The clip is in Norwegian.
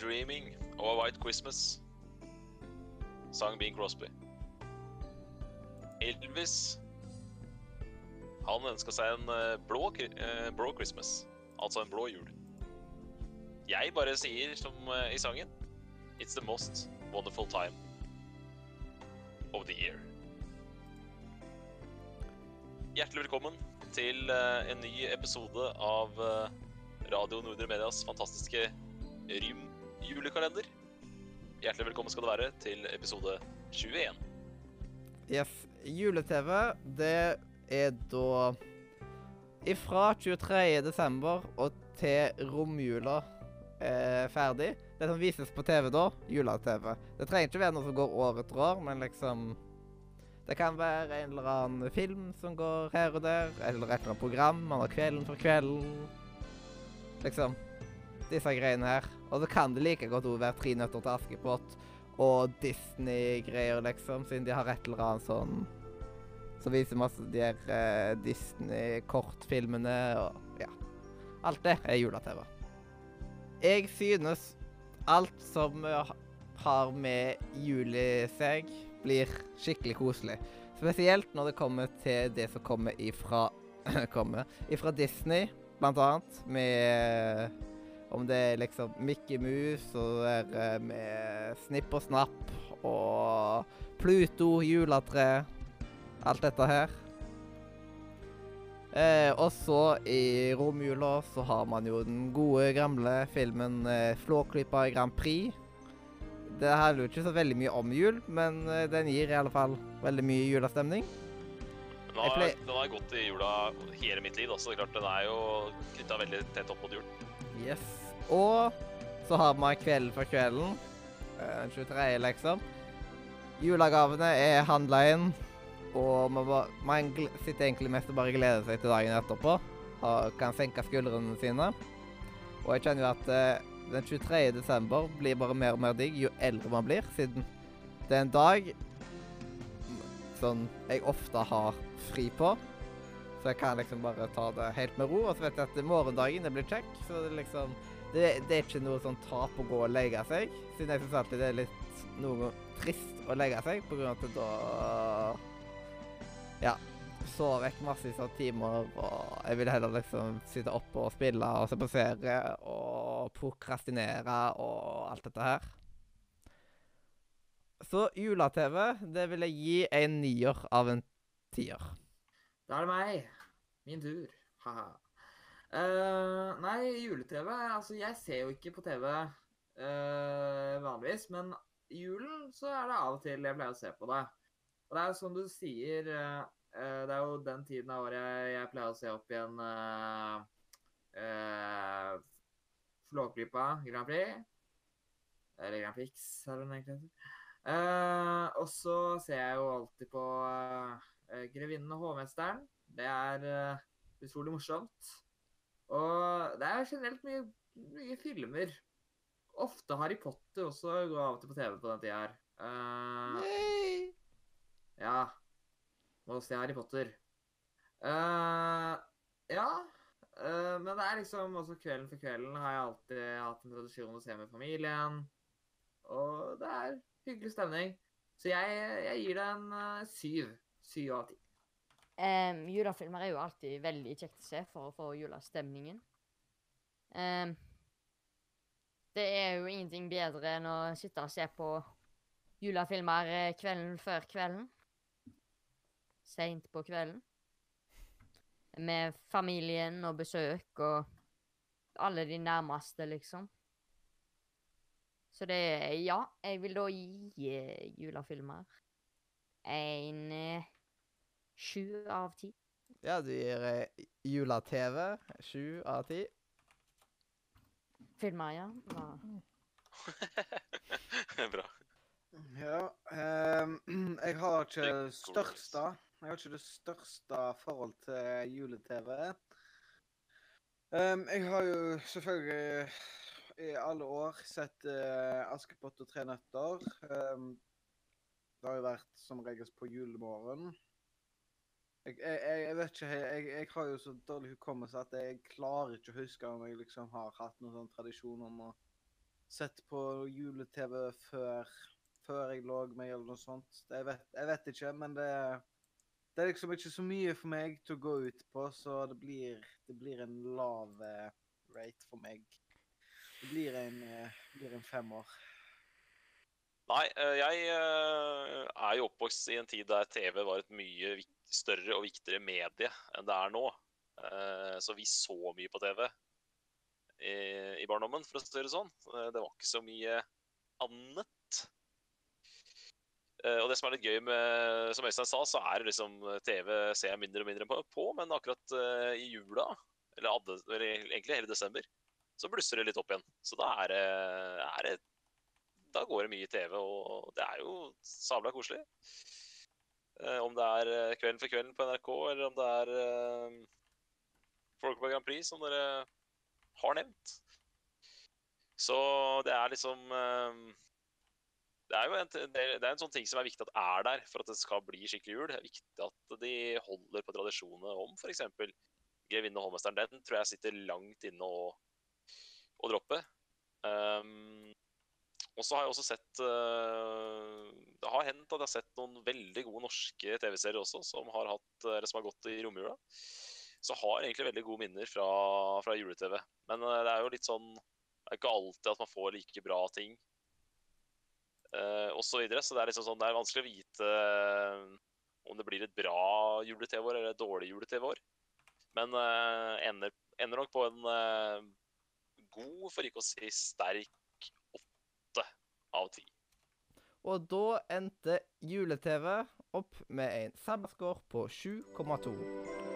Dreaming of a white Christmas. Sang Bing Crosby. Elvis Han ønska seg en eh, blå, eh, blå Christmas. Altså en blå jul. Jeg bare sier som eh, i sangen It's the most wonderful time of the year. Hjertelig velkommen til en ny episode av Radio Nordre Medias fantastiske Rym-julekalender. Hjertelig velkommen skal det være til episode 21. Yes. Jule-TV, det er da ifra 23. desember og til romjula er ferdig. Det som vises på TV da, jule-TV. Det trenger ikke være noe som går år etter år, men liksom Det kan være en eller annen film som går her og der, eller et eller annet program man har Kvelden for kvelden. Liksom. Disse greiene her. Og så kan det like godt også være Tre nøtter til Askepott og Disney-greier, liksom, siden de har et eller annet sånn Som viser masse de her uh, Disney-kortfilmene og ja. Alt det er jula-TV. Jeg synes alt som eh, har med jul seg, blir skikkelig koselig. Spesielt når det kommer til det som kommer ifra kommer ifra Disney, blant annet, med om det er liksom Mickey Mouse og det er eh, med Snipp og Snapp og Pluto, juletre, alt dette her. Eh, og så i romjula så har man jo den gode, gamle filmen eh, Flåklypa Grand Prix. Det handler jo ikke så veldig mye om jul, men eh, den gir i alle fall veldig mye julestemning. Den har, den har gått i jula hele mitt liv, også, det er klart den er jo knytta veldig tett opp mot jul. Yes. Og så har man Kvelden for kvelden. eh, Den 23. liksom. Julegavene er handla inn. Og man, man sitter egentlig mest og bare gleder seg til dagen etterpå. Og kan senke skuldrene sine. Og jeg kjenner jo at eh, den 23. desember blir bare mer og mer digg jo eldre man blir, siden det er en dag sånn jeg ofte har fri på. Så jeg kan liksom bare ta det helt med ro. Og så vet jeg at morgendagen det blir kjekk. Så det liksom det, det er ikke noe sånn tap å gå og legge seg. Siden jeg syns alltid det er litt noe trist å legge seg, på grunn av at da Ja. Sove vekk massevis av timer, og jeg vil heller liksom sitte oppe og spille og se på serie og prokrastinere og alt dette her. Så jula-TV, det vil jeg gi en nier av en tier. Da er det meg. Min tur. Haha. Eh, jule-TV Altså, jeg ser jo ikke på TV øh, vanligvis, men julen så er det av og til jeg pleier å se på det. Og det er jo som du sier eh, eh, Det er jo den tiden av året jeg, pleier å se opp igjen uh, Flåklypa Grand Prix. Eller Grand Prix, er det den egentlig heter. Uh, og så ser jeg jo alltid på uh, Grevinnen og hovmesteren. Det er uh, utrolig morsomt. Og det er generelt mye, mye filmer. Ofte Harry Potter også går av og til på TV på den tida her. Uh, Yay! ja. Må se Harry Potter. Uh, ja. Uh, men det er liksom også kvelden for kvelden har jeg alltid hatt en tradisjon å se med familien. Og det er hyggelig stemning. Så jeg, jeg gir det en uh, syv. Syv av ti. Um, julefilmer er jo alltid veldig kjekt å se for å få julestemningen. Um, det er jo ingenting bedre enn å sitte og se på julefilmer eh, kvelden før kvelden. Seint på kvelden. Med familien og besøk og alle de nærmeste, liksom. Så det er Ja, jeg vil da gi eh, julefilmer en eh, Sju av ti. Ja, du gir eh, jula-TV sju av ti. Filmer, ja. Det er Bra. Ja, ehm, jeg har ikke det største Jeg har ikke det største forhold til jule-TV. Ehm, jeg har jo selvfølgelig i alle år sett eh, Askepott og tre nøtter. Ehm, det har jo vært som regel på julemorgen. Jeg, jeg, jeg, vet ikke jeg, jeg har jo så dårlig hukommelse at jeg klarer ikke å huske om jeg liksom har hatt noen sånn tradisjon om å sette på jule-TV før, før jeg lå meg, eller noe sånt. Vet, jeg vet ikke, men det, det er liksom ikke så mye for meg til å gå ut på, så det blir, det blir en lav eh, rate for meg. Det blir en, eh, blir en femmer. Nei, eh, jeg er jo oppvokst i en tid der TV var et mye vik- større og viktigere medie enn det er nå. Eh, Så vi så mye på TV i, i barndommen, for å si det sånn. Eh, Det var ikke så mye annet. Eh, Og det som er litt gøy med, som Øystein sa, så er det liksom TV ser jeg mindre og mindre på, men akkurat i jula, eller, eller egentlig hele desember, så blusser det litt opp igjen. Så da er det, er det da går det mye TV, og det er jo sabla koselig. Eh, om det er eh, Kvelden for kvelden på NRK, eller om det er eh, Folkepark Grand Prix, som dere har nevnt. Så det er liksom Det er jo en, det er en sånn ting som er viktig at er der for at det skal bli skikkelig jul. Det er viktig at de holder på tradisjonene om f.eks. Grevinne og hovmesteren. Den tror jeg sitter langt inne å, å droppe. Um, og så har jeg også sett eh, Det har hendt at jeg har sett noen veldig gode norske TV-serier også, som har, hatt, eller som har gått i romjula. Så har jeg egentlig veldig gode minner fra, fra jule-TV. Men eh, det er jo litt sånn Det er ikke alltid at man får like bra ting. Uh, og så videre, så det er liksom sånn, det er vanskelig å vite eh, om det blir et bra jule-TV-år eller et dårlig jule-TV-år. Men uh, ender, ender nok på en uh, god, for ikke å si sterk, av ti. Og da endte jule-TV opp med en sabbatscore på 7,2.